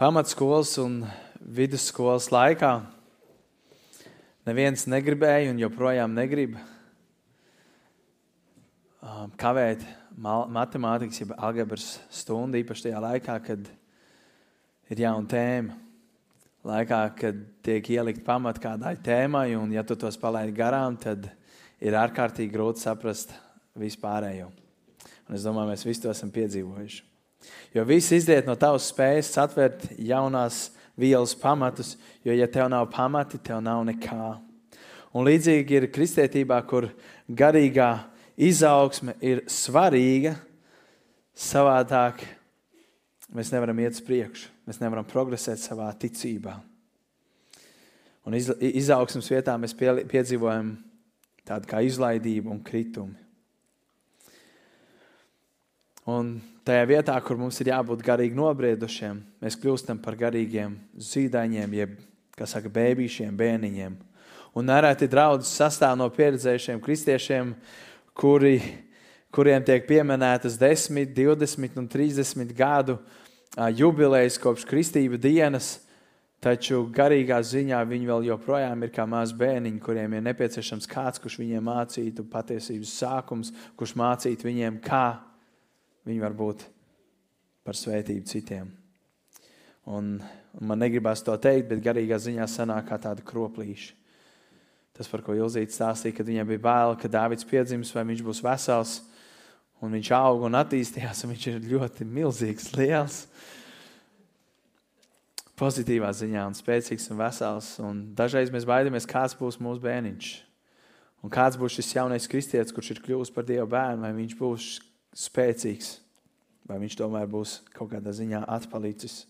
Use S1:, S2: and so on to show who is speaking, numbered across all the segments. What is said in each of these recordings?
S1: pamatskolas un vidusskolas laikā neviens negribēja un joprojām negrib um, kavēt matemātikas, jeb algebras stundu, īpaši tajā laikā, kad ir jauna tēma. Laikā, kad tiek ielikt pamat kādai tēmai, un ja tu tos palaidi garām, tad ir ārkārtīgi grūti saprast vispārējo. Un es domāju, mēs visi to esam piedzīvojuši. Jo viss izriet no tavas spējas atvērt jaunās vielas pamatus, jo, ja tev nav pamati, tev nav nekā. Un līdzīgi ir kristietībā, kur garīgā izaugsme ir svarīga, savādāk mēs nevaram iet uz priekšu, mēs nevaram progresēt savā ticībā. Un iz, izaugsmas vietā mēs pie, piedzīvojam tādu kā izlaidību un kritumu. Un tajā vietā, kur mums ir jābūt garīgi nobriedušiem, mēs kļūstam par garīgiem zīdaiņiem, jeb, kā saka, bērniem, bērniņiem. Un nereti draudzes sastāv no pieredzējušiem kristiešiem, kuri, kuriem tiek pieminētas 10, 20 un 30 gadu jubilejas kopš kristība dienas. Taču garīgā ziņā viņi vēl joprojām ir kā mazi bērniņi, kuriem ir nepieciešams kāds, kurš viņiem mācītu patiesības sākums, kurš mācītu viņiem, kā viņi var būt par svētību citiem. Un, un man negribas to teikt, bet garīgā ziņā sanāk kā tāda kroplīša. Tas, par ko Ilzīts stāstīja, kad viņam bija bail, ka Dārvids piedzims, vai viņš būs vesels, un viņš auga un attīstījās, un viņš ir ļoti milzīgs, liels. Pozitīvā ziņā, un spēcīgs un vesels. Un dažreiz mēs baidāmies, kāds būs mūsu bērniņš. Un kāds būs šis jaunais kristietis, kurš ir kļuvis par Dieva bērnu, vai viņš būs spēcīgs, vai viņš tomēr būs kaut kādā ziņā atpalicis.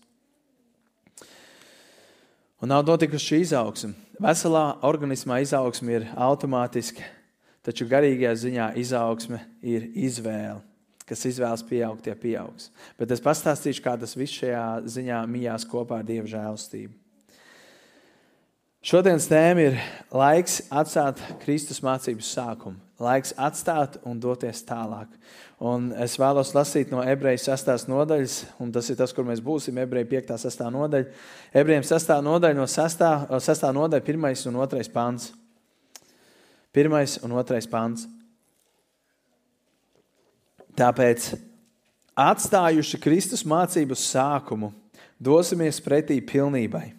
S1: Un nav notikusi šī izaugsme. Veselā organismā izaugsme ir automātiska, taču garīgajā ziņā izaugsme ir izvēle. Kas izvēlas pieaugt, tie pieaugs. Bet es pastāstīšu, kā tas viss šajā ziņā mijās kopā ar Dieva žēlstību. Šodienas tēma ir laiks atstāt Kristus mācības sākumu. Laiks atstāt un doties tālāk. Un es vēlos lasīt no ebreju 6. nodaļas, un tas ir tas, kur mēs būsim. Ebreju 5. 6. nodaļa. Ebrejiem 6. nodaļa no 6. 6. nodaļa, 1. un 2. pāns. 1. un 2. pāns. Tāpēc, atstājuši Kristus mācības sākumu, dosimies pretī pilnībai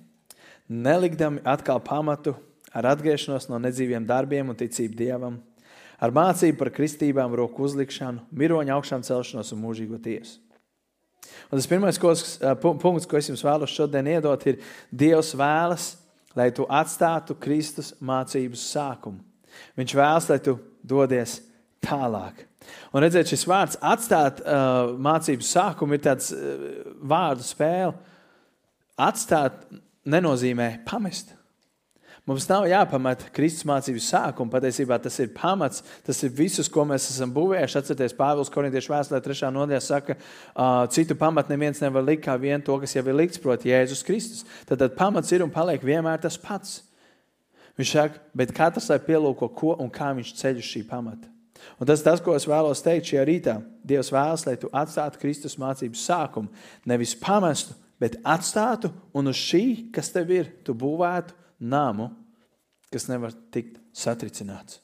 S1: nelikdami atkal pamatu ar atgriešanos no nedzīviem darbiem un ticību dievam, ar mācību par kristībām, roku uzlikšanu, miroņa augšām celšanos un mūžīgo tiesu. Un tas pirmais ko, punkts, ko es jums vēlos šodien iedot, ir Dievs vēlas, lai tu atstātu Kristus mācības sākumu. Viņš vēlas, lai tu dodies tālāk. Un redzēt, šis vārds atstāt uh, mācības sākumu ir tāds uh, vārdu spēle. Atstāt nenozīmē pamest. Mums nav jāpamet Kristus mācības sākuma. Patiesībā tas ir pamats, tas ir visus, ko mēs esam būvējuši. Atcerieties, Pāvils Korintiešu vēstulē, 3. nodaļā saka, citu pamatu neviens nevar likt kā vien to, kas jau ir likts, proti, Jēzus Kristus. Tad, tad pamats ir un paliek vienmēr tas pats. Viņš saka, bet katrs lai pielūko, ko un kā viņš ceļ uz šī pamata. Un tas tas, ko es vēlos teikt šajā rītā. Dievs vēlas, lai tu atstātu Kristus mācības sākumu, nevis pamestu, bet atstātu un uz šī, kas tev ir, tu būvētu namu, kas nevar tikt satricināts.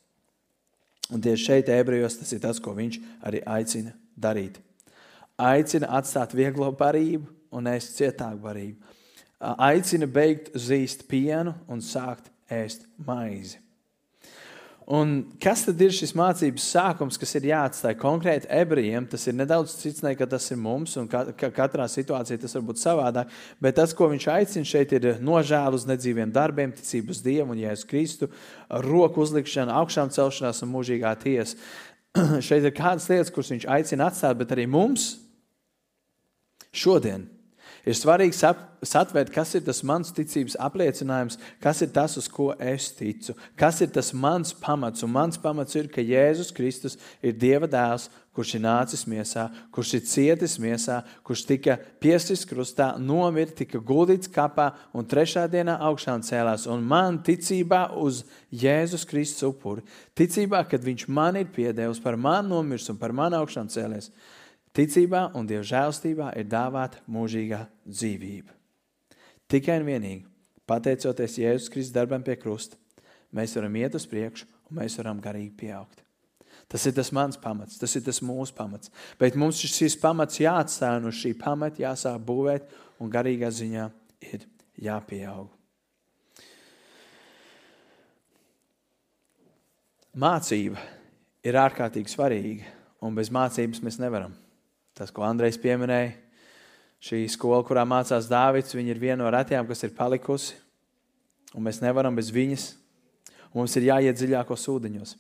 S1: Un tieši šeit, ebrejos, tas ir tas, ko viņš arī aicina darīt. Aicina atstāt vieglo barību un ēst cietāku barību. Aicina beigt zīst pienu un sākt ēst maizi. Un kas tad ir šis mācības sākums, kas ir jāatstāj konkrēti ebrejiem? Tas ir nedaudz cits nekā tas ir mums, un ka, ka katrā situācijā tas var būt savādāk. Bet tas, ko viņš aicina šeit, ir nožēla uz nedzīviem darbiem, ticību uz Dievu un Jēzus Kristu, roku uzlikšana, augšām celšanās un mūžīgā tiesa. šeit ir kādas lietas, kuras viņš aicina atstāt, bet arī mums šodien Ir svarīgi satvērt, kas ir tas mans ticības apliecinājums, kas ir tas, uz ko es ticu, kas ir tas mans pamats. Un mans pamats ir, ka Jēzus Kristus ir Dieva dēls, kurš ir nācis miesā, kurš ir cietis miesā, kurš tika piesprāstīts krustā, nomirts, tika guldīts kapā un trešā dienā augšām cēlās. Un man ticībā uz Jēzus Kristus upuri, ticībā, kad Viņš man ir piedevis par mani nomirs un par mani augšām cēlēs Ticībā un Dieva žēlstībā ir dāvāta mūžīgā dzīvība. Tikai un vienīgi pateicoties Jēzus Kristus darbam pie krusta, mēs varam iet uz priekšu un mēs varam garīgi pieaugt. Tas ir tas mans pamats, tas ir tas mūsu pamats. Bet mums šis pamats jāatstāj un uz šī pamata jāsāk būvēt un garīgā ziņā ir jāpieaug. Mācība ir ārkārtīgi svarīga, un bez mācības mēs nevaram. Tas, ko Andrejs pieminēja, šī skola, kurā mācās Dārvids, ir viena no retajām, kas ir palikusi, un mēs nevaram bez viņas Mums ir jāiet dziļākos ūdeņos.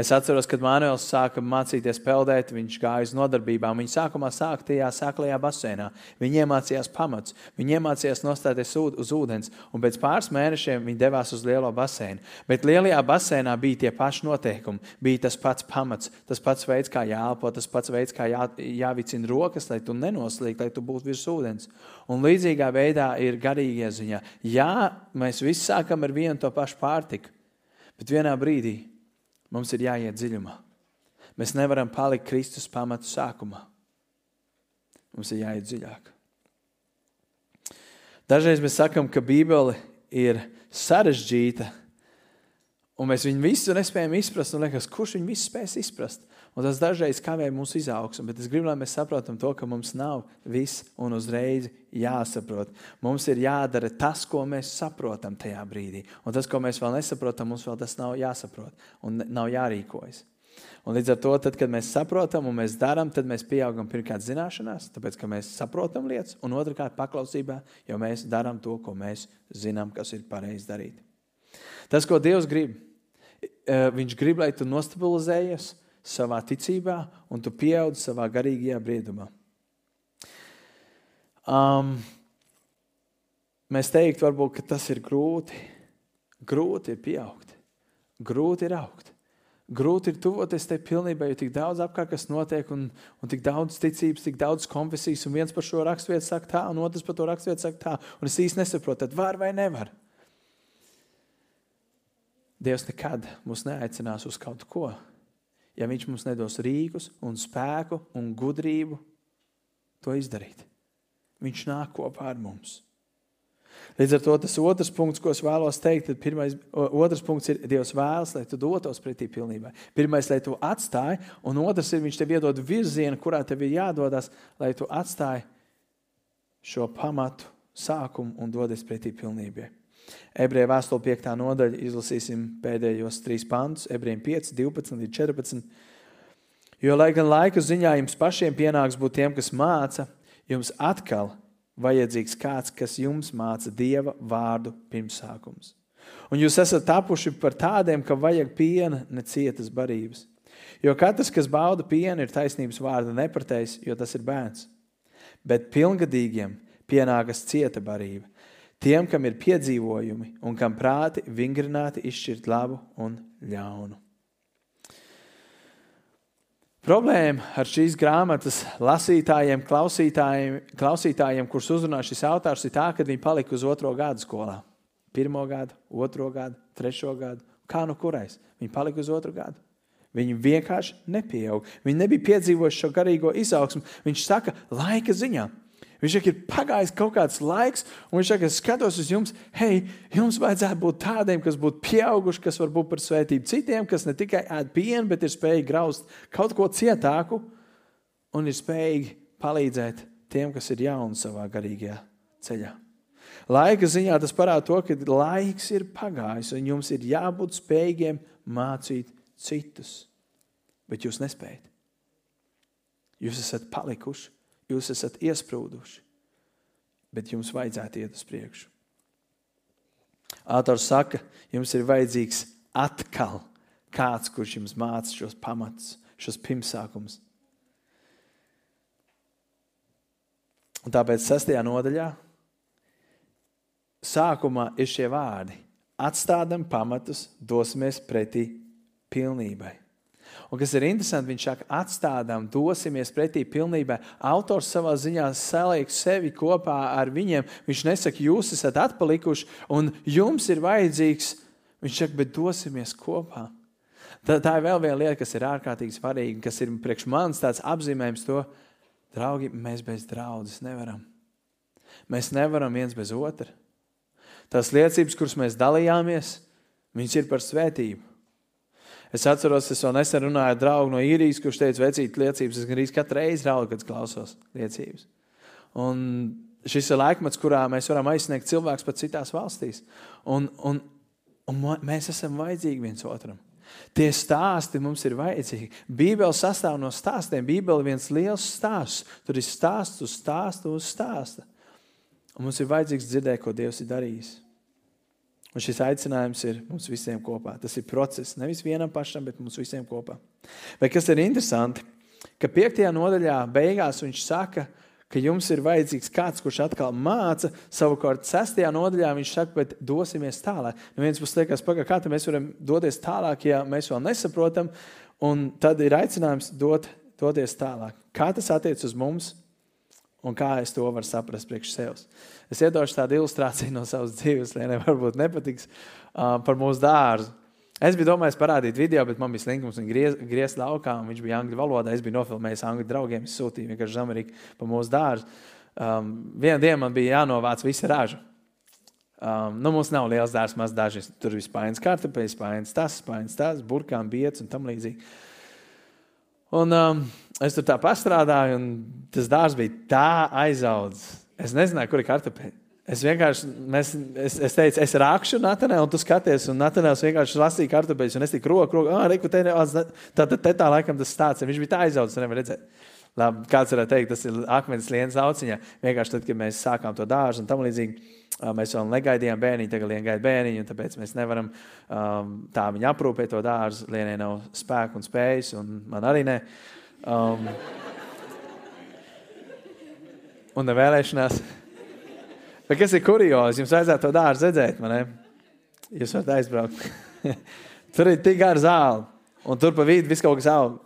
S1: Es atceros, kad Manuēls sāka mācīties peldēt, viņš gāja uz nodarbībām. Viņš sākumā sāka tajā sāklajā basēnā. Viņi iemācījās pamats, viņi iemācījās nostāties uz ūdens, un pēc pāris mēnešiem viņi devās uz lielo basēnu. Bet lielajā basēnā bija tie paši noteikumi, bija tas pats pamats, tas pats veids, kā jāelpo, tas pats veids, kā jā, jāvicina rokas, lai tu nenoslīgtu, lai tu būtu virs ūdens. Un līdzīgā veidā ir garīgie ziņā. Jā, mēs visi sākam ar vienu to pašu pārtiku. Bet vienā brīdī mums ir jāiet dziļumā. Mēs nevaram palikt Kristus pamatu sākumā. Mums ir jāiet dziļāk. Dažreiz mēs sakām, ka Bībele ir sarežģīta, un mēs viņu visu nespējam izprast. Liekas, kurš viņu visu spēs izprast? Un tas dažreiz kavē mūsu izaugsmu, bet es gribu, lai mēs saprotam to, ka mums nav viss un uzreiz jāsaprot. Mums ir jādara tas, ko mēs saprotam tajā brīdī. Un tas, ko mēs vēl nesaprotam, mums vēl tas nav jāsaprot un nav jārīkojas. Un līdz ar to, tad, kad mēs saprotam un mēs darām, tad mēs pieaugam pirmkārt zināšanās, tāpēc ka mēs saprotam lietas, un otrkārt paklausībā, jo mēs darām to, ko mēs zinām, kas ir pareizi darīt. Tas, ko Dievs grib, eh, Viņš grib, lai tu nostabilizējies, savā ticībā, un tu pieaudz savā garīgajā briedumā. Um, mēs teiktu, varbūt, ka tas ir grūti. Grūti ir pieaugt, grūti ir augt. Grūti ir tuvoties tai pilnībai, jo tik daudz apkārt kas notiek, un, un tik daudz ticības, tik daudz konfesijas, un viens par šo raksturvietu saka tā, un otrs par to raksturvietu saka tā. Un es īsti nesaprotu, tad var vai nevar. Dievs nekad mūs neaicinās uz kaut ko, ja Viņš mums nedos rīkus, un spēku un gudrību to izdarīt. Viņš nāk kopā ar mums. Līdz ar to tas otrs punkts, ko es vēlos teikt, tad pirmais, otrs punkts ir, Dievs vēlas, lai tu dotos pretī pilnībai. Pirmais, lai tu atstāji, un otrs ir, Viņš tev iedod virzienu, kurā tev ir jādodas, lai tu atstāji šo pamatu, sākumu un dodies pretī pilnībai. Ebreju vēstule 5. nodaļa izlasīsim pēdējos trīs pantus, ebrejiem 5, 12 līdz 14. Jo, lai gan laika ziņā jums pašiem pienāks būt tiem, kas māca, jums atkal vajadzīgs kāds, kas jums māca Dieva vārdu pirmsākums. Un jūs esat tapuši par tādiem, ka vajag piena, ne cietas barības. Jo katrs, kas bauda pienu, ir taisnības vārda nepratējs, jo tas ir bērns. Bet pilngadīgiem pienākas cieta barība, Tiem, kam ir piedzīvojumi un kam prāti vingrināti izšķirt labu un ļaunu. Problēma ar šīs grāmatas lasītājiem, klausītājiem, klausītājiem kurus uzrunā šis autors, ir tā, ka viņi palika uz otro gadu skolā. Pirmo gadu, otro gadu, trešo gadu. Kā nu kurais? Viņi palika uz otru gadu. Viņi vienkārši nepieauga. Viņi nebija piedzīvojuši šo garīgo izaugsmu. Viņš saka, laika ziņā. Viņš saka, ir pagājis kaut kāds laiks, un viņš saka, es skatos uz jums, hei, jums vajadzētu būt tādiem, kas būtu pieauguši, kas var būt par svētību citiem, kas ne tikai ēd pienu, bet ir spējīgi graust kaut ko cietāku un ir spējīgi palīdzēt tiem, kas ir jauni savā garīgajā ceļā. Laika ziņā tas parāda to, ka laiks ir pagājis, un jums ir jābūt spējīgiem mācīt citus. Bet jūs nespējat. Jūs esat palikuši Jūs esat iesprūduši, bet jums vajadzētu iet uz priekšu. Autors saka, jums ir vajadzīgs atkal kāds, kurš jums māca šos pamatus, šos pirmsākumus. Un tāpēc sastajā nodaļā sākumā ir šie vārdi: atstādam pamatus, dosimies pretī pilnībai. Un kas ir interesanti, viņš saka, atstādām, dosimies pretī pilnībai. Autors savā ziņā saliek sevi kopā ar viņiem. Viņš nesaka, jūs esat atpalikuši un jums ir vajadzīgs. Viņš saka, bet dosimies kopā. Tā, tā ir vēl viena lieta, kas ir ārkārtīgi svarīga, kas ir priekš manis tāds apzīmējums to, draugi, mēs bez draudzes nevaram. Mēs nevaram viens bez otra. Tās liecības, kuras mēs dalījāmies, viņas ir par svētību. Es atceros, es vēl nesen runāju ar draugu no īrijas, kurš teica, vecīt liecības. Es gandrīz katru reizi raudu, kad klausos liecības. Un šis ir laikmets, kurā mēs varam aizsniegt cilvēkus pat citās valstīs. Un, un, un mēs esam vajadzīgi viens otram. Tie stāsti mums ir vajadzīgi. Bībele sastāv no stāstiem. Bībele ir viens liels stāsts. Tur ir stāsts uz stāstu uz stāsta. Un mums ir vajadzīgs dzirdēt, ko Dievs ir darījis. Un šis aicinājums ir mums visiem kopā. Tas ir process. Nevis vienam pašam, bet mums visiem kopā. Vai kas ir interesanti? Ka piektajā nodaļā beigās viņš saka, ka jums ir vajadzīgs kāds, kurš atkal māca. Savukārt, sestajā nodaļā viņš saka, bet dosimies tālāk. No vienas puses, liekas, pagaidi, kā mēs varam doties tālāk, ja mēs vēl nesaprotam. Un tad ir aicinājums dot, doties tālāk. Kā tas attiecas uz mums? Un kā es to varu saprast priekš sevis? Es iedošu tādu ilustrāciju no savas dzīves, lai varbūt nepatiks uh, par mūsu dārzu. Es biju domājis parādīt video, bet man bija slinkums un griez, griezt laukā, un viņš bija angļu valodā. Es biju nofilmējis angļu draugiem, es sūtīju vienkārši uz Ameriku pa mūsu dārzu. Um, Vienu dienu man bija jānovāc visa raža. Um, nu, mums nav liels dārsts, maz daži. Tur bija spaiņas kartupeļs, spaiņas tas, spaiņas tas, burkām, biets un tam līdzīgi. Un um, es tur tā pastrādāju, un tas dārsts bija tā aizaudzis. Es nezināju, kur ir kartupeļi. Es vienkārši, mēs, es, es teicu, es rākšu Natanē, un tu skaties, un Natanēls vienkārši lasīja kartupeļus, un es tik roku, roku, ah, reku, te, tā, tā, tā, tā laikam tas stāsts, viņš bija tā aizaudzis, nevar redzēt. Labi, kāds varētu teikt, tas ir akmens lienas lauciņā. Vienkārši tad, kad mēs sākām to dārzu un tam līdzīgi, mēs vēl negaidījām bērniņu, tagad lien gaida bērniņu, un tāpēc mēs nevaram um, tā viņu aprūpēt to dārzu. Lienai nav spēku un spējas, un man arī ne. Um, un nevēlēšanās. Bet kas ir kuriozi? Jums vajadzētu to dārzu redzēt, man ne? Jūs varat aizbraukt. tur ir tik gara zāle, un tur pa vidu viss kaut kas aug.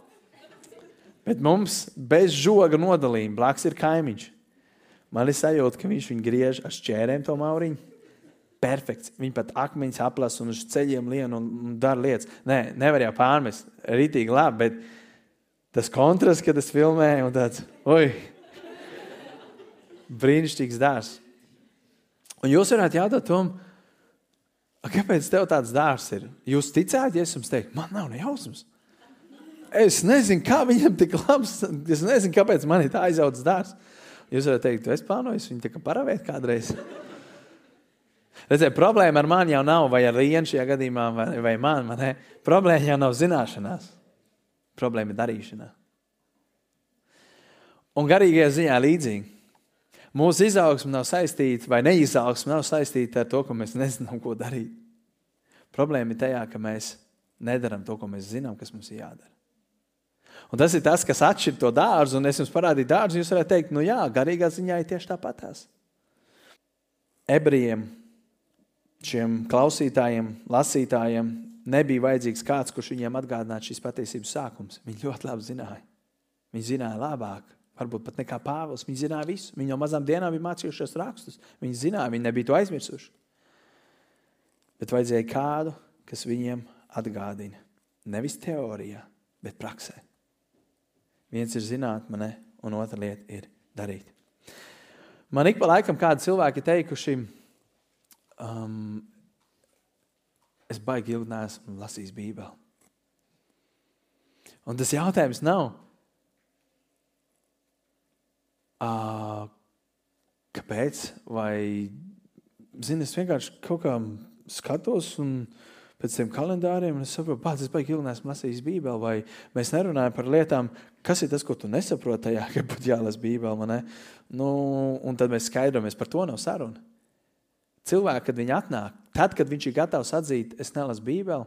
S1: Bet mums bez žoga nodalījuma blakus ir kaimiņš. Man ir sajūta, ka viņš viņu griež ar šķērēm to mauriņu. Perfekts. Viņi pat akmeņus aplasa un uz ceļiem lien un, dara lietas. Nē, nevar jau pārmest. Rītīgi labi, bet tas kontrasts, kad es filmēju, un tāds -! Brīnišķīgs dārsts. Un jūs varētu jautāt, Tom, kāpēc tev tāds dārsts ir? Jūs ticētu, ja es jums teiktu, man nav ne jausmas. Es nezinu, kā viņam tik labs. Es nezinu, kāpēc man ir tā aizaudzis dārsts. Jūs varat teikt, es plānoju viņu paravēt kādreiz. Redziet, problēma ar mani jau nav, vai ar Lienu šajā gadījumā, vai, vai man. man problēma jau nav zināšanās. Problēma ir darīšanā. Un garīgajā ziņā līdzīgi. Mūsu izaugsme nav saistīta, vai neizaugsme nav saistīta ar to, ka mēs nezinām, ko darīt. Problēma ir tajā, ka mēs nedarām to, ko mēs zinām, kas mums ir jādara. Un tas ir tas, kas atšķir to dārzu. Un es jums parādīju dārzu, jūs varētu teikt, nu jā, garīgā ziņā ir tieši tāpatās. Ebrejiem, šiem klausītājiem, lasītājiem, nebija vajadzīgs kāds, kurš viņiem atgādinātu šīs patiesības sākums. Viņi ļoti labi zināja. Viņi zināja labāk, varbūt pat nekā Pāvils. Viņi zināja visu. Viņi no mazām dienām bija mācījušies rakstus. Viņi zināja, viņi nebija to aizmirsuši. Bet vajadzēja kādu, kas viņiem atgādina. Nevis teorijā, bet praksē. Viens ir zināt, man ne, un otra lieta ir darīt. Man ik pa laikam kādi cilvēki teikuši, um, es baigi ilgi neesmu lasījis Bībeli. Un tas jautājums nav, uh, kāpēc, vai, zini, es vienkārši kaut kā skatos un pēc tiem kalendāriem, un es saprotu, ka tas baigi ilgi neesmu lasījis Bībeli, vai mēs nerunājam par lietām, kas ir tas, ko tu nesaproti tajā, ka būtu jālasa Bībeli. Nu, un tad mēs skaidrojamies, par to nav saruna. Cilvēki, kad viņi atnāk, tad, kad viņš ir gatavs atzīt, es nelasu Bībeli,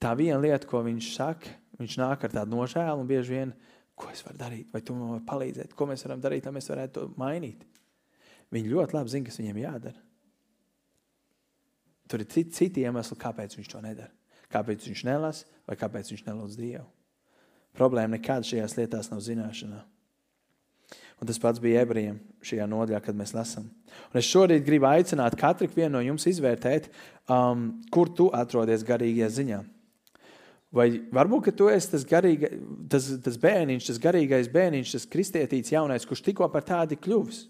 S1: tā viena lieta, ko viņš saka, viņš nāk ar tādu nožēlu un bieži vien, ko es varu darīt, vai tu man vari palīdzēt, ko mēs varam darīt, lai mēs varētu to mainīt. Viņi ļoti labi zina, kas viņiem jādara. Tur ir citi iemesli, kāpēc viņš to nedara. Kāpēc viņš nelasa vai kāpēc viņš nelūdz Dievu. Problēma nekāda šajās lietās nav zināšanā. Un tas pats bija ebrejiem šajā nodaļā, kad mēs lasām. Un es šorīt gribu aicināt katru no jums izvērtēt, um, kur tu atrodies garīgajā ziņā. Vai varbūt tu esi tas, garīga, tas, tas bērniņš, tas garīgais bērniņš, tas kristietīts jaunais, kurš tikko par tādu kļuvis.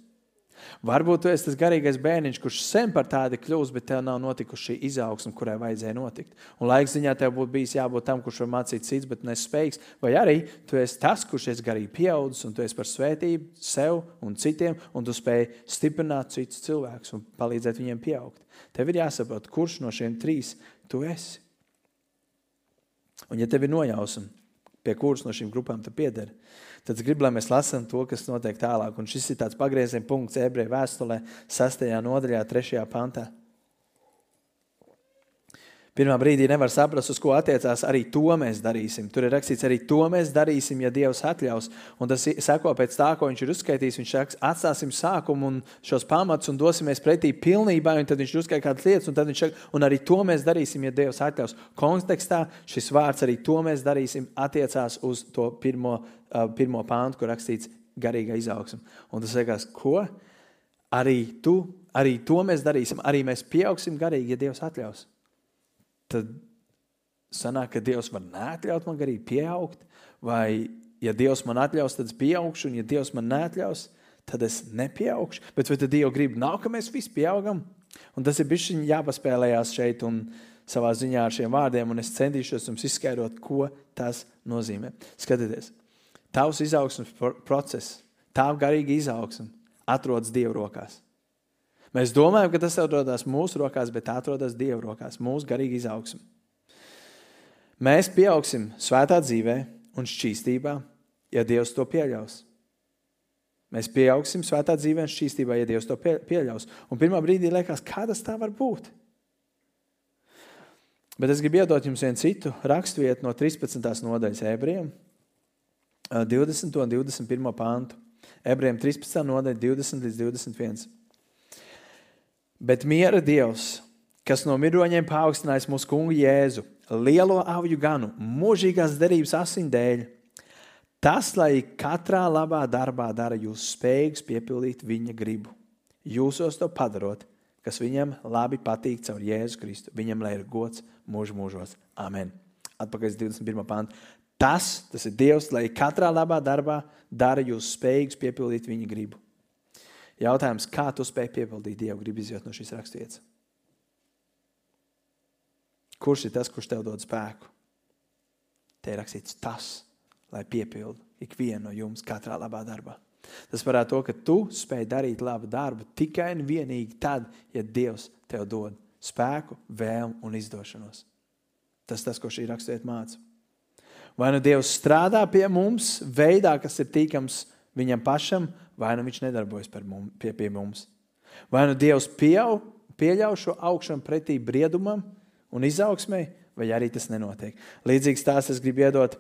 S1: Varbūt tu esi tas garīgais bērniņš, kurš sen par tādu kļūst, bet tev nav notikusi šī izaugsme, kurai vajadzēja notikt. Un laiks ziņā tev būtu bijis jābūt tam, kurš var mācīt cits, bet nespējīgs. Vai arī tu esi tas, kurš ir garīgi pieaudzis un tu esi par svētību sev un citiem, un tu spēj stiprināt citus cilvēkus un palīdzēt viņiem pieaugt. Tev ir jāsaprot, kurš no šiem trīs tu esi. Un ja tev ir nojausma, pie kuras no šīm grupām tu piederi, tad es gribu, lai mēs lasām to, kas notiek tālāk. Un šis ir tāds pagrieziena punkts ebreju vēstulē, 6. nodaļā, 3. pantā. Pirmā brīdī nevar saprast, uz ko attiecās arī to mēs darīsim. Tur ir rakstīts, arī to mēs darīsim, ja Dievs atļaus. Un tas seko pēc tā, ko viņš ir uzskaitījis. Viņš saka, atstāsim sākumu un šos pamatus un dosimies pretī pilnībā. Un tad viņš uzskaita kādas lietas, un tad viņš saka, un arī to mēs darīsim, ja Dievs atļaus. Kontekstā šis vārds arī to mēs darīsim attiecās uz to pirmo Uh, pirmo pāntu, kur rakstīts garīga izaugsme. Un tas liekas, ko? Arī, tu, arī to mēs darīsim, arī mēs pieaugsim garīgi, ja Dievs atļaus. Tad sanāk, ka Dievs var neatļaut man garīgi pieaugt, vai ja Dievs man atļaus, tad es pieaugšu, un ja Dievs man neatļaus, tad es nepieaugšu. Bet vai tad Dieva grib nav, ka mēs visi pieaugam? Un tas ir bijis jāpaspēlējās šeit un savā ziņā ar šiem vārdiem, un es centīšos jums izskaidrot, ko tas nozīmē. Skatieties! Tavs izaugsmes process, tā garīga izaugsme atrodas Dieva rokās. Mēs domājam, ka tas atrodas mūsu rokās, bet tā atrodas Dieva rokās, mūsu garīga izaugsme. Mēs pieaugsim svētā dzīvē un šķīstībā, ja Dievs to pieļaus. Mēs pieaugsim svētā dzīvē un šķīstībā, ja Dievs to pieļaus. Un pirmā brīdī liekas, kā tas tā var būt? Bet es gribu iedot jums vienu citu raksturvietu no 13. nodaļas ebrejiem. 20. un 21. pāntu. Ebrejiem 13. nodaļa, 20 līdz 21. Bet miera Dievs, kas no miroņiem paaugstinājis mūsu kungu Jēzu, lielo avju ganu, mūžīgās derības asindēļ, tas, lai katrā labā darbā dara jūs spējīgus piepildīt viņa gribu, jūsos to padarot, kas viņam labi patīk caur Jēzu Kristu. Viņam lai ir gods mūžu mūžos. Amen. Atpakaļ 21. pānta. Tas, tas ir Dievs, lai katrā labā darbā dara jūs spējīgus piepildīt viņa gribu. Jautājums, kā tu spēj piepildīt Dievu gribu izjūt no šīs raksturvietas? Kurš ir tas, kurš tev dod spēku? Te ir rakstīts tas, lai piepildu ikvienu no jums katrā labā darbā. Tas parāda to, ka tu spēj darīt labu darbu tikai un vienīgi tad, ja Dievs tev dod spēku, vēlmu un izdošanos. Tas tas, ko šī raksturvieta māca. Vai nu Dievs strādā pie mums veidā, kas ir tīkams viņam pašam, vai nu viņš nedarbojas mums, pie, pie mums. Vai nu Dievs pieau, pieļauj šo augšanu pretī briedumam un izaugsmai, vai arī tas nenotiek. Līdzīgs tās es gribu iedot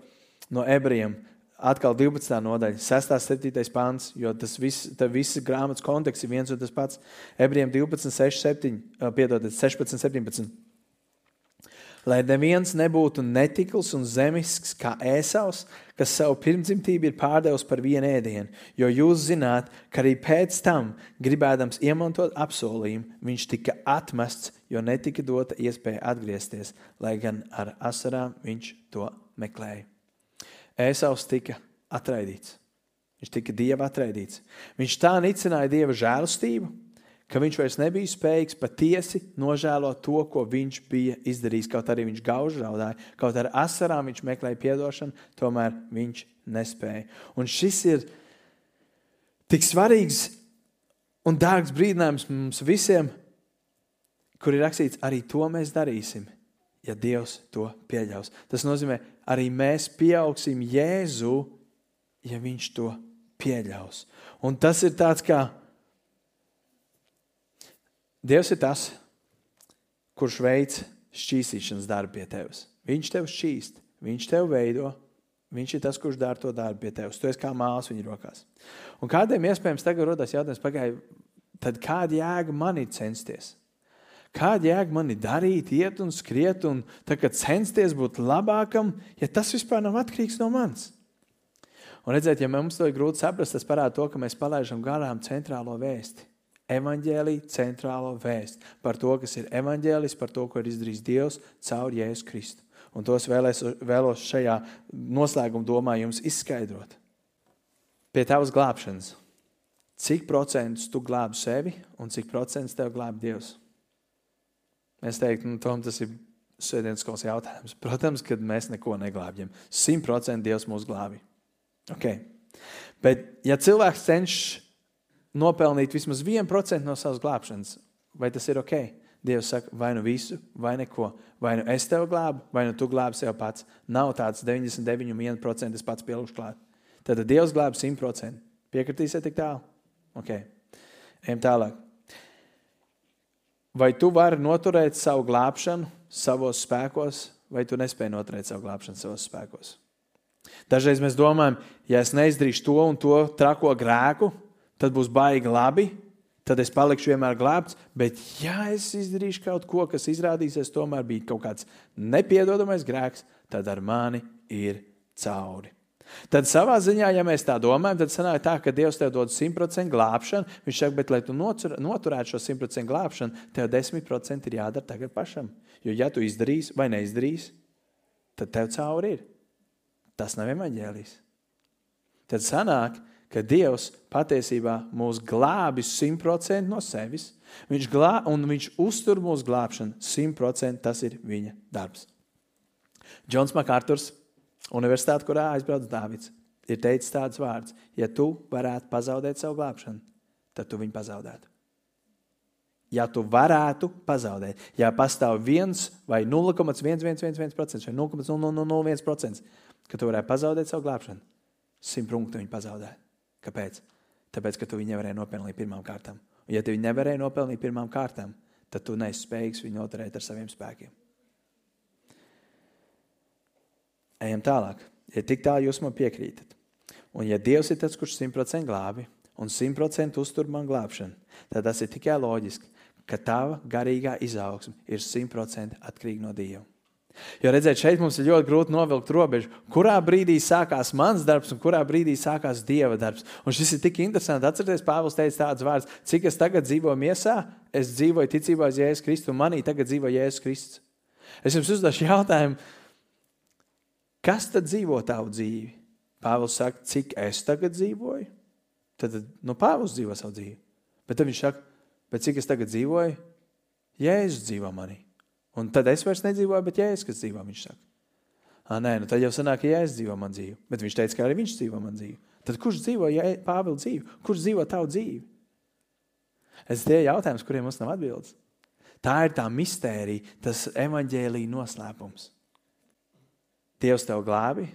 S1: no ebrejiem. Atkal 12. nodaļa, 6. un 7. pāns, jo tas viss, viss grāmatas konteksts ir viens un tas pats. Ebrejiem 12, 6, 7, piedodiet, 16, 17 lai neviens nebūtu netikls un zemisks kā ēsaus, kas savu pirmdzimtību ir pārdevis par vienu ēdienu. Jo jūs zināt, ka arī pēc tam, gribēdams iemantot apsolījumu, viņš tika atmests, jo netika dota iespēja atgriezties, lai gan ar asarām viņš to meklēja. Ēsaus tika atraidīts. Viņš tika dieva atraidīts. Viņš tā nicināja dieva žēlastību, ka viņš vairs nebija spējīgs patiesi nožēlot to, ko viņš bija izdarījis. Kaut arī viņš gauž raudāja, kaut ar asarām viņš meklēja atdošanu, tomēr viņš nespēja. Un šis ir tik svarīgs un dārgs brīdinājums mums visiem, kur ir rakstīts, arī to mēs darīsim, ja Dievs to pieļaus. Tas nozīmē, arī mēs pieaugsim Jēzu, ja Viņš to pieļaus. Un tas ir tāds kā Dievs ir tas, kurš veic šķīstīšanas darbu pie tevis. Viņš tev šķīst, viņš tev veido. Viņš ir tas, kurš dara to darbu pie tevis. Tu esi kā māsas viņa rokās. Un kādiem iespējams tagad rodas jautājums, pagaidi, tad kāda jēga man ir censties? Kāda jēga man ir darīt, iet un skriet un censties būt labākam, ja tas vispār nav atkarīgs no manis? Un redziet, ja mums to ir grūti saprast, tas parāda to, ka mēs palaidām garām centrālo vēsti evaņģēlīja centrālo vēstu par to, kas ir evaņģēlis, par to, ko ir izdarījis Dievs caur Jēzu Kristu. Un tos vēlēs, vēlos šajā noslēguma domā jums izskaidrot. Pie tavas glābšanas cik procentus tu glābi sevi un cik procentus tev glābi Dievs? Es teiktu, nu, Tom, tas ir sēdienas skolas jautājums. Protams, ka mēs neko neglābjam. Simt procenti Dievs mūs glābi. Okay. Bet, ja cilvēks cenšas nopelnīt vismaz 1% no savas glābšanas, vai tas ir ok? Dievs saka, vai nu visu, vai neko. Vai nu es tevi glābu, vai nu tu glābi sev pats. Nav tāds 99,1% es pats pielikšu klāt. Tad Dievs glābi 100%. Piekritīsiet tik tālu? Ok. Ejam tālāk. Vai tu vari noturēt savu glābšanu savos spēkos, vai tu nespēji noturēt savu glābšanu savos spēkos? Dažreiz mēs domājam, ja es neizdarīšu to un to trako grēku, tad būs baigi labi, tad es palikšu vienmēr glābts. Bet, ja es izdarīšu kaut ko, kas izrādīsies tomēr bija kaut kāds nepiedodamais grēks, tad ar mani ir cauri. Tad savā ziņā, ja mēs tā domājam, tad sanāk tā, ka Dievs tev dod 100% glābšanu. Viņš saka, bet, lai tu noturētu šo 100% glābšanu, tev 10% ir jādara tagad pašam. Jo, ja tu izdarīsi vai neizdarīsi, tad tev cauri ir. Tas nav evaņģēlijs. Tad sanāk, ka Dievs patiesībā mūs glābi 100% no sevis. Viņš glā, un viņš uztur mūsu glābšanu 100%. Tas ir viņa darbs. Džons Makārturs Universitāte, kurā aizbrauc Dāvids, ir teicis tādus vārdus: Ja tu varētu pazaudēt savu glābšanu, tad tu viņu pazaudētu. Ja tu varētu pazaudēt, ja pastāv viens vai 0,1111% vai 0,0001%, ka tu varētu pazaudēt savu glābšanu, simt punktu viņa pazaudēt. Kāpēc? Tāpēc, ka tu viņu nevarēji nopelnīt pirmām kārtām. Un, ja tu viņu nevarēji nopelnīt pirmām kārtām, tad tu neesi spējīgs viņu noturēt ar saviem spēkiem. Ejam tālāk. Ja tik tālu jūs man piekrītat, un ja Dievs ir tas, kurš simtprocentīgi glābi un simtprocentīgi uztur man glābšanu, tad tas ir tikai loģiski, ka tava garīgā izaugsme ir simtprocentīgi atkarīga no Dieva. Jo redziet, šeit mums ir ļoti grūti novilkt robežu, kurā brīdī sākās mans darbs un kurā brīdī sākās Dieva darbs. Un šis ir tik interesanti. Atcerieties, Pāvils teica tādus vārdus, cik es tagad dzīvoju miesā, es dzīvoju ticībā uz Jēzus Kristu, un manī tagad dzīvo Jēzus Kristus. Es jums uzdošu jautājumu, Kas tad dzīvo tavu dzīvi? Pāvils saka, cik es tagad dzīvoju? Tad nu, Pāvils dzīvo savu dzīvi. Bet viņš saka, bet cik es tagad dzīvoju? Jēzus dzīvo manī. Un tad es vairs nedzīvoju, bet Jēzus, kas dzīvo, viņš saka. À, nē, nu tad jau sanāk, ka Jēzus dzīvo man dzīvi. Bet viņš teica, ka arī viņš dzīvo man dzīvi. Tad kurš dzīvo Pāvila dzīvi? Kurš dzīvo tavu dzīvi? Es tie jautājums, kuriem mums nav atbildes. Tā ir tā mistērija, tas evaņģēlīja noslēpums. Dievs tev glābi,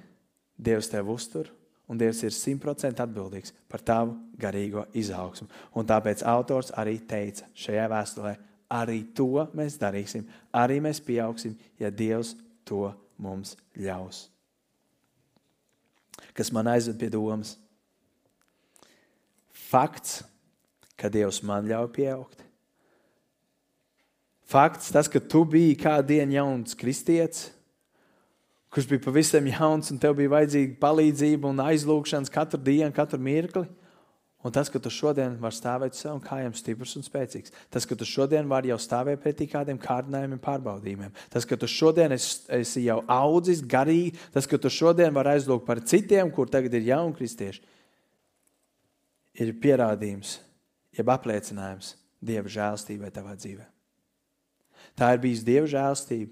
S1: Dievs tev uztur, un Dievs ir simtprocentīgi atbildīgs par tavu garīgo izaugsmu. Un tāpēc autors arī teica šajā vēstulē, arī to mēs darīsim, arī mēs pieaugsim, ja Dievs to mums ļaus. Kas man aizved pie domas? Fakts, ka Dievs man ļauj pieaugt. Fakts, tas, ka tu biji kādu dienu jauns kristietis, kurš bija pavisam jauns, un tev bija vajadzīga palīdzība un aizlūgšanas katru dienu, katru mirkli. Un tas, ka tu šodien vari stāvēt savām kājām, stiprs un spēcīgs. Tas, ka tu šodien vari jau stāvēt pretī kādiem kārdinājumiem, pārbaudījumiem. Tas, ka tu šodien esi, esi jau audzis garīgi, tas, ka tu šodien vari aizlūgt par citiem, kur tagad ir jauni kristieši, ir pierādījums, jeb apliecinājums Dieva žēlstībai tavā dzīvē. Tā ir bijusi Dieva žēlstība,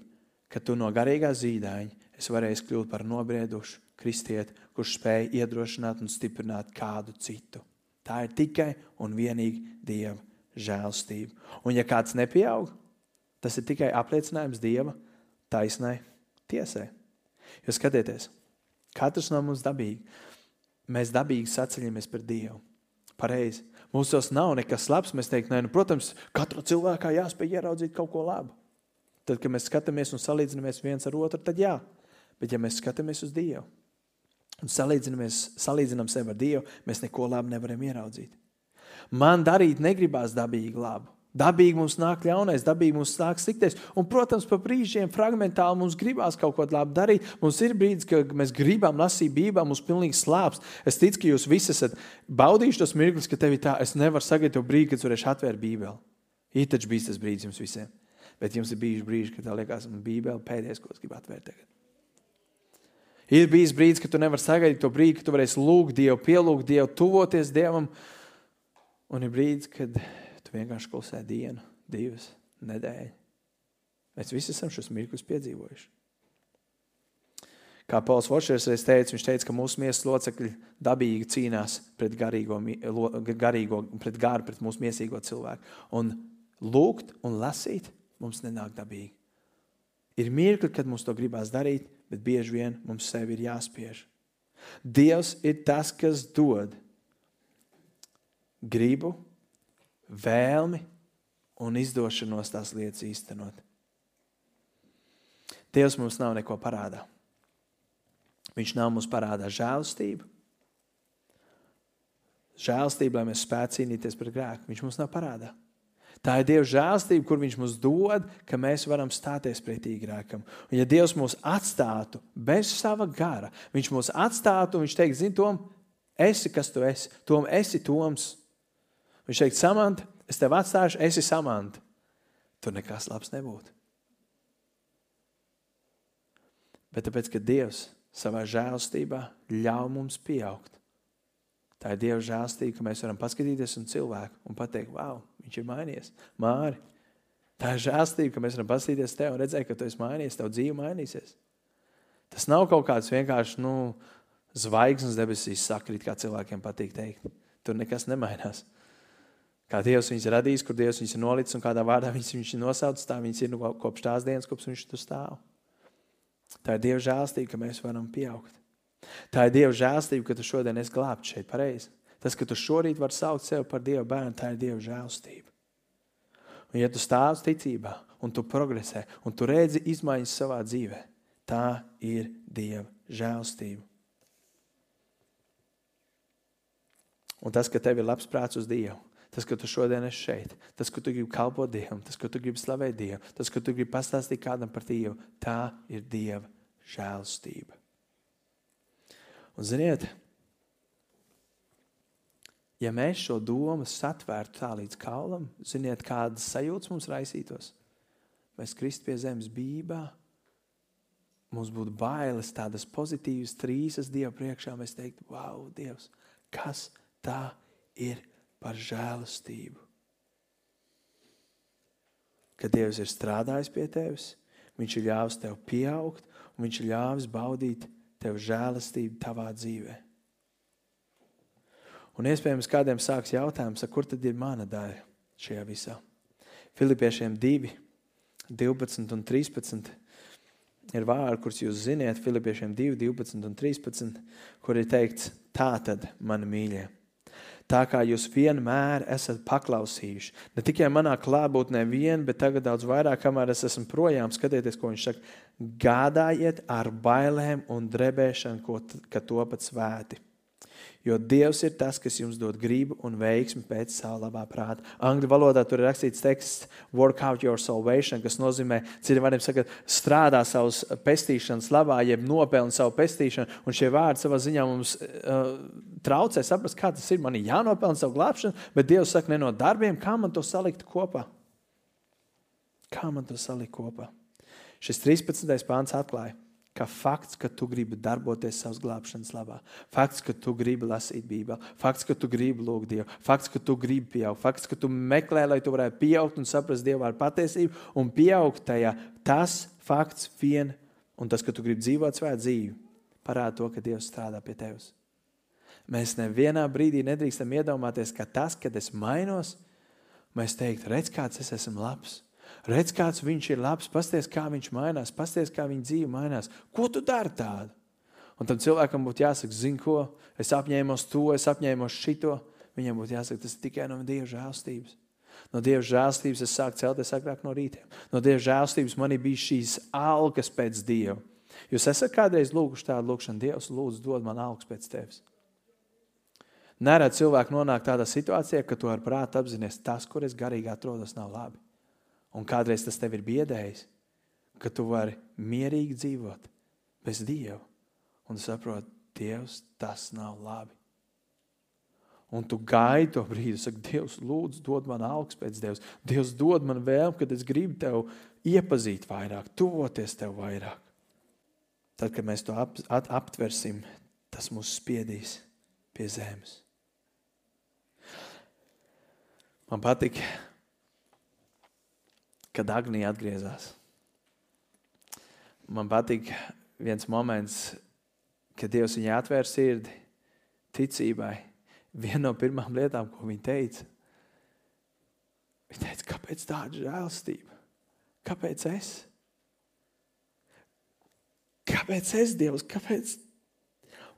S1: ka tu no garīgā zīdaiņa es varēju kļūt par nobriedušu kristieti, kurš spēj iedrošināt un stiprināt kādu citu. Tā ir tikai un vienīgi Dieva žēlstība. Un ja kāds nepieaug, tas ir tikai apliecinājums Dieva taisnai tiesai. Jo skatieties, katrs no mums dabīgi, mēs dabīgi saceļamies par Dievu. Pareizi. Mūsos nav nekas labs. Mēs teiktu, nu, protams, katrā cilvēkā jāspēj ieraudzīt kaut ko labu. Tad, kad mēs skatāmies un salīdzinamies viens ar otru, tad jā, Bet, ja mēs skatāmies uz Dievu un salīdzinām sevi ar Dievu, mēs neko labu nevaram ieraudzīt. Man darīt negribās dabīgi labu. Dabīgi mums nāk ļaunais, dabīgi mums nāk sliktais. Un, protams, pa brīžiem fragmentāli mums gribās kaut ko labu darīt. Mums ir brīdis, kad mēs gribam lasīt Bībeli, mums pilnīgi slāpes. Es ticu, ka jūs visi esat baudījuši tos mirkļus, ka tev ir tā, es nevaru sagaidīt to brīdi, kad varēšu atvērt Bībeli. Ir taču bijis tas brīdis jums visiem. Bet jums ir bijuši brīži, kad tā liekas, man Bībele pēdējais, ko es gribu atvērt tagad. Ir bijis brīdis, kad tu nevari sagaidīt to brīdi, kad tu varēsi lūgt Dievu, pielūgt Dievu, tuvoties Dievam. Un ir brīdis, kad tu vienkārši klusē dienu, divas nedēļas. Mēs visi esam šos mirkļus piedzīvojuši. Kā Pauls Vošers reiz teica, viņš teica, ka mūsu miesas locekļi dabīgi cīnās pret garīgo, garīgo pret garu, pret mūsu miesīgo cilvēku. Un lūgt un lasīt mums nenāk dabīgi. Ir mirkli, kad mums to gribās darīt, bet bieži vien mums sevi ir jāspiež. Dievs ir tas, kas dod gribu, vēlmi un izdošanos tās lietas īstenot. Dievs mums nav neko parādā. Viņš nav mums parādā žēlastību. Žēlastība, lai mēs spētu cīnīties pret grēku. Viņš mums nav parādā. Tā ir Dieva žēlstība, kur Viņš mums dod, ka mēs varam stāties pretī grēkam. Un, ja Dievs mūs atstātu bez sava gara, Viņš mūs atstātu un Viņš teikt, zini, Tom, esi kas tu esi. Tom, esi Toms. Viņš teikt, Samanta, es tevi atstāšu, esi Samanta. Tur nekas labs nebūtu. Bet tāpēc, ka Dievs savā žēlstībā ļauj mums pieaugt. Tā ir Dieva žēlstība, ka mēs varam paskatīties uz cilvēku un pateikt, wow, viņš ir mainījies. Māri, tā ir žēlstība, ka mēs varam paskatīties tev un redzēt, ka tu esi mainījies, tev dzīve mainīsies. Tas nav kaut kāds vienkārši nu, zvaigznes debesīs sakrīt, kā cilvēkiem patīk teikt. Tur nekas nemainās. Kā Dievs viņus ir radījis, kur Dievs viņus ir nolicis un kādā vārdā viņš viņus ir nosaucis, tā viņas ir nu, kopš tās dienas, kopš viņš tur stāv. Tā ir Dieva žēlstība, ka mēs varam pieaugt. Tā ir Dieva žēlstība, ka tu šodien esi glābts šeit pareizi. Tas, ka tu šorīt vari saukt sevi par Dieva bērnu, tā ir Dieva žēlstība. Un ja tu stāv ticībā, un tu progresē, un tu redzi izmaiņas savā dzīvē, tā ir Dieva žēlstība. Un tas, ka tev ir labs prāts uz Dievu, tas, ka tu šodien esi šeit, tas, ka tu gribi kalpot Dievam, tas, ka tu gribi slavēt Dievu, tas, ka tu gribi pastāstīt kādam par Dievu, tā ir Dieva žēlstība. Un ziniet, ja mēs šo domu satvērtu tā līdz kaulam, ziniet, kādas sajūtas mums raisītos? Mēs kristu pie zemes bībā, mums būtu bailes, tādas pozitīvas trīsas Dieva priekšā. Mēs teiktu, wow, Dievs, kas tā ir? par žēlastību. Kad Dievs ir strādājis pie tevis, Viņš ir ļāvis tev pieaugt, un Viņš ir ļāvis baudīt tev žēlastību tavā dzīvē. Un iespējams, kādiem sāks jautājums, kur tad ir mana daļa šajā visā? Filipiešiem 2, 12 un 13 ir vārdi, kurus jūs zināt, Filipiešiem 2, 12 un 13, kur ir teikts, tā tad, mani mīļie tā kā jūs vienmēr esat paklausījuši. Ne tikai manā klātbūtnē vien, bet tagad daudz vairāk, kamēr es esmu projām, skatieties, ko viņš saka. Gādājiet ar bailēm un drebēšanu, ka topat svēti. Jo Dievs ir tas, kas jums dod gribu un veiksmi pēc sava labā prāta. Angļu valodā tur ir rakstīts teksts, work out your salvation, kas nozīmē, citiem vārdiem sakot, strādā savas pestīšanas labā, jeb nopelna savu pestīšanu. Un šie vārdi savā ziņā mums uh, traucē saprast, kā tas ir. Man ir jānopelna savu glābšanu, bet Dievs saka, ne no darbiem, kā man to salikt kopā. Kā man to salikt kopā? Šis 13. pāns atklāja ka fakts, ka tu gribi darboties savas glābšanas labā, fakts, ka tu gribi lasīt Bībeli, fakts, ka tu gribi lūgt Dievu, fakts, ka tu gribi pieaugt, fakts, ka tu meklē, lai tu varētu pieaugt un saprast Dievu ar patiesību un pieaugt tajā, tas fakts vien un tas, ka tu gribi dzīvot svētu dzīvi, parāda to, ka Dievs strādā pie tevis. Mēs nevienā brīdī nedrīkstam iedomāties, ka tas, kad es mainos, mēs teiktu, redz, kāds es esmu labs. Redz, kāds viņš ir labs, pasties, kā viņš mainās, pasties, kā viņa dzīve mainās. Ko tu dari tādu? Un tam cilvēkam būtu jāsaka, zini, ko es apņēmos to, es apņēmos šito. Viņam būtu jāsaka, tas ir tikai no Dieva žēlstības. No Dieva žēlstības es sāku celties agrāk no rīta. No Dieva žēlstības man bija šīs algas pēc Dieva. Jūs esat kādreiz lūguši tādu lūgšanu, Dievs, lūdzu, dod man algas pēc tevis. Nerad cilvēku nonāk tādā situācijā, ka tu ar prātu apzināties, tas, kur es garīgi atrodos, nav labi. Un kādreiz tas tev ir biedējis, ka tu vari mierīgi dzīvot bez Dieva. Un saproti, Dievs, tas nav labi. Un tu gaidi to brīdi, saki, Dievs, lūdzu, dod man augstu pēc Dievs. Dievs dod man vēlmu, kad es gribu tevi iepazīt vairāk, tuvoties tev vairāk. Tad, kad mēs to ap, at, aptversim, tas mūs spiedīs pie zemes. Man patīk, kad Agnija atgriezās. Man patīk viens moments, kad Dievs viņai atvēra sirdi ticībai. Viena no pirmām lietām, ko viņa teica, viņa teica, kāpēc tāda žēlstība? Kāpēc es? Kāpēc es, Dievs? Kāpēc?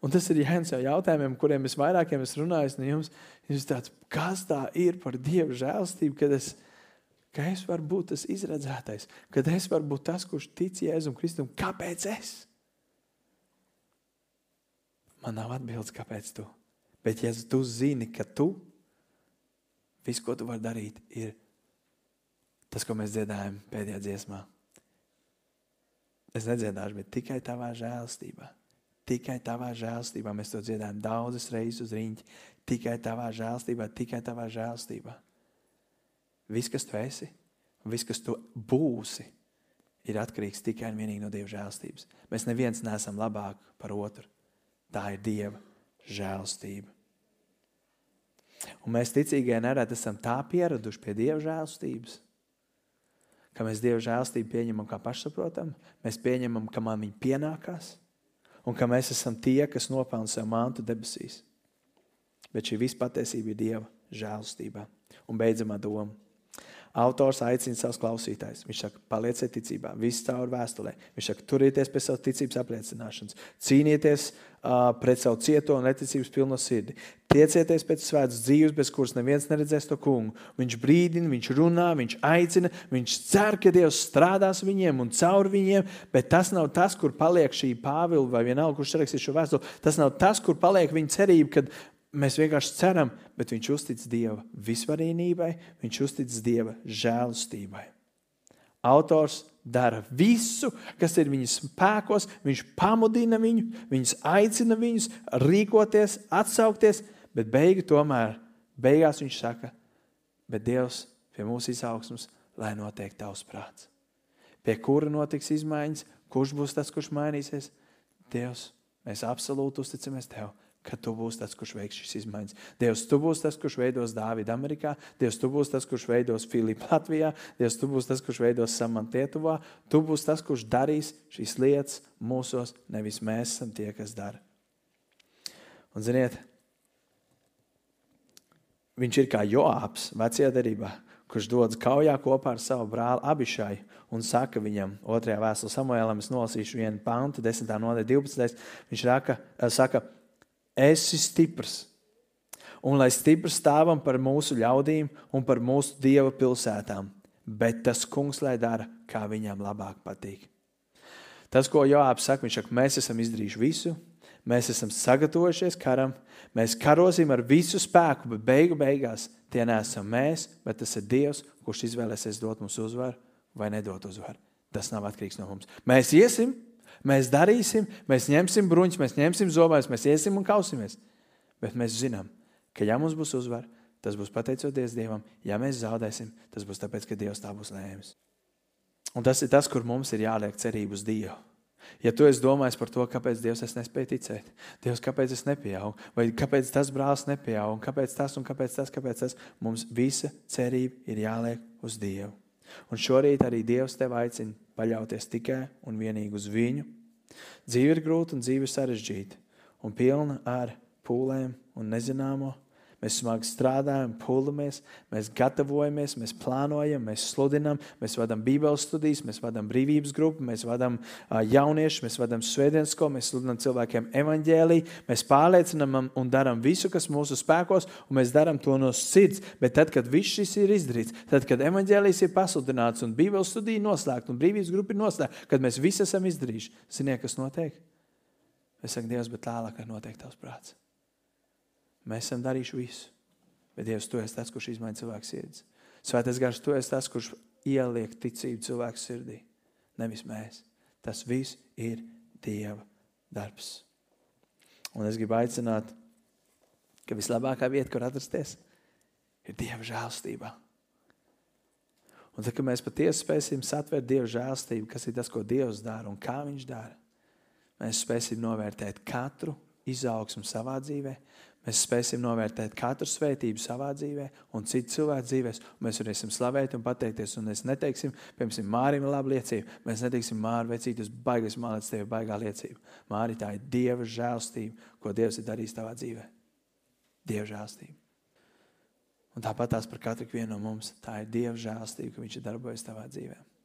S1: Un tas ir viens no jautājumiem, kuriem es vairākiem esmu runājis jums. Jūs tāds, kas tā ir par Dieva žēlstību, kad es, ka es varu būt tas izredzētais, kad es varu būt tas, kurš tic Jēzum Kristum. Kāpēc es? Man nav atbildes, kāpēc tu. Bet, ja tu zini, ka tu viss, ko tu vari darīt, ir tas, ko mēs dziedājam pēdējā dziesmā. Es nedziedāšu, bet tikai tavā žēlstībā. Tikai tavā žēlstībā mēs to dziedājam daudzas reizes uz rīņķa. Tikai tavā žēlstībā, tikai tavā žēlstībā. Viss, kas tu esi, viss, kas tu būsi, ir atkarīgs tikai un vienīgi no Dieva žēlstības. Mēs neviens neesam labāk par otru. Tā ir Dieva žēlstība. Un mēs ticīgie nereti esam tā pieraduši pie Dieva žēlstības, ka mēs Dieva žēlstību pieņemam kā pašsaprotamu, mēs pieņemam, ka man viņa pienākās, un ka mēs esam tie, kas nopelna sev mantu debesīs. Bet šī visa patiesība ir Dieva žēlstībā. Un beidzamā doma. Autors aicina savus klausītājus. Viņš saka, palieciet ticībā, viss caur vēstulē. Viņš saka, turieties pie savas ticības apliecināšanas, cīnieties uh, pret savu cieto un neticības pilno sirdi. Tiecieties pēc svētas dzīves, bez kuras neviens neredzēs to kungu. Viņš brīdina, viņš runā, viņš aicina, viņš cer, ka Dievs strādās viņiem un caur viņiem, bet tas nav tas, kur paliek šī pāvila vai vienalga, kurš rakstīs šo vēstuli. Tas nav tas, kur paliek viņa cerība, kad Mēs vienkārši ceram, bet viņš uztic Dieva visvarīnībai, viņš uztic Dieva žēlastībai. Autors dara visu, kas ir viņa spēkos, viņš pamudina viņu, viņš aicina viņus rīkoties, atsaukties, bet beigu tomēr, beigās viņš saka, bet Dievs pie mūsu izaugsmas, lai notiek tavs prāts. Pie kura notiks izmaiņas, kurš būs tas, kurš mainīsies? Dievs, mēs absolūti uzticamies Tev ka tu būsi tas, kurš veiks šīs izmaiņas. Dievs, tu būsi tas, kurš veidos Dāvidu Amerikā, Dievs, tu būsi tas, kurš veidos Filipu Latvijā, Dievs, tu būsi tas, kurš veidos Samantu Lietuvā. Tu būsi tas, kurš darīs šīs lietas mūsos, nevis mēs esam tie, kas dara. Un ziniet, viņš ir kā Joāps vecajā derībā, kurš dodas kaujā kopā ar savu brāli Abišai un saka viņam, otrajā vēstulē Samuēlam, es nolasīšu vienu pantu, 10. nodaļa, 12. Viņš raka, saka, esi stiprs. Un lai stiprs stāvam par mūsu ļaudīm un par mūsu dieva pilsētām, bet tas kungs lai dara, kā viņam labāk patīk. Tas, ko Joāps saka, viņš saka, mēs esam izdarījuši visu, mēs esam sagatavojušies karam, mēs karosim ar visu spēku, bet beigu beigās tie neesam mēs, bet tas ir Dievs, kurš izvēlēsies dot mums uzvaru vai nedot uzvaru. Tas nav atkarīgs no mums. Mēs iesim, Mēs darīsim, mēs ņemsim bruņus, mēs ņemsim zobus, mēs iesim un kausimies. Bet mēs zinām, ka ja mums būs uzvara, tas būs pateicoties Dievam. Ja mēs zaudēsim, tas būs tāpēc, ka Dievs tā būs lēmis. Un tas ir tas, kur mums ir jāliek cerība uz Dievu. Ja tu esi domājis par to, kāpēc Dievs es nespēju ticēt, Dievs, kāpēc es nepieaugu, vai kāpēc tas brālis nepieauga, un kāpēc tas, un kāpēc tas, kāpēc tas, mums visa cerība ir jāliek uz Dievu. Un šorīt arī Dievs tev aicina paļauties tikai un vienīgi uz viņu. Dzīve ir grūta un dzīve sarežģīta un pilna ar pūlēm un nezināmo. Mēs smagi strādājam, pūlamies, mēs gatavojamies, mēs plānojam, mēs sludinām, mēs vadām Bībeles studijas, mēs vadām brīvības grupu, mēs vadām uh, jauniešus, mēs vadām svētdienas skolu, mēs sludinām cilvēkiem evaņģēlīju, mēs pārliecinām un darām visu, kas mūsu spēkos, un mēs darām to no sirds. Bet tad, kad viss šis ir izdarīts, tad, kad evaņģēlījis ir pasludināts un Bībeles studija noslēgta un brīvības grupa ir noslēgta, kad mēs visi esam izdarījuši, ziniet, kas notiek? Es saku, Dievs, bet tālāk ir noteikti tavs prāts. Mēs esam darījuši visu. Bet Dievs, tu esi tas, kurš izmaina cilvēku sirds. Svētais gars, tu esi tas, kurš ieliek ticību cilvēku sirdī. Nevis mēs. Tas viss ir Dieva darbs. Un es gribu aicināt, ka vislabākā vieta, kur atrasties, ir Dieva žēlstībā. Un tad, kad mēs patiesi spēsim satvert Dieva žēlstību, kas ir tas, ko Dievs dara un kā Viņš dara, mēs spēsim novērtēt katru izaugsmu savā dzīvē, Mēs spēsim novērtēt katru svētību savā dzīvē un citu cilvēku dzīvēs. Mēs varēsim slavēt un pateikties. Un mēs neteiksim, piemēram, Mārim ir laba liecība. Mēs neteiksim, Māri, vecīt, jūs baigas mālēts, tev ir baigā liecība. Māri, tā ir Dieva žēlstība, ko Dievs ir darījis tavā dzīvē. Dieva žēlstība. Un tāpat tās par katru vienu no mums. Tā ir Dieva žēlstība, ka Viņš ir darbojies tavā dzīvēm.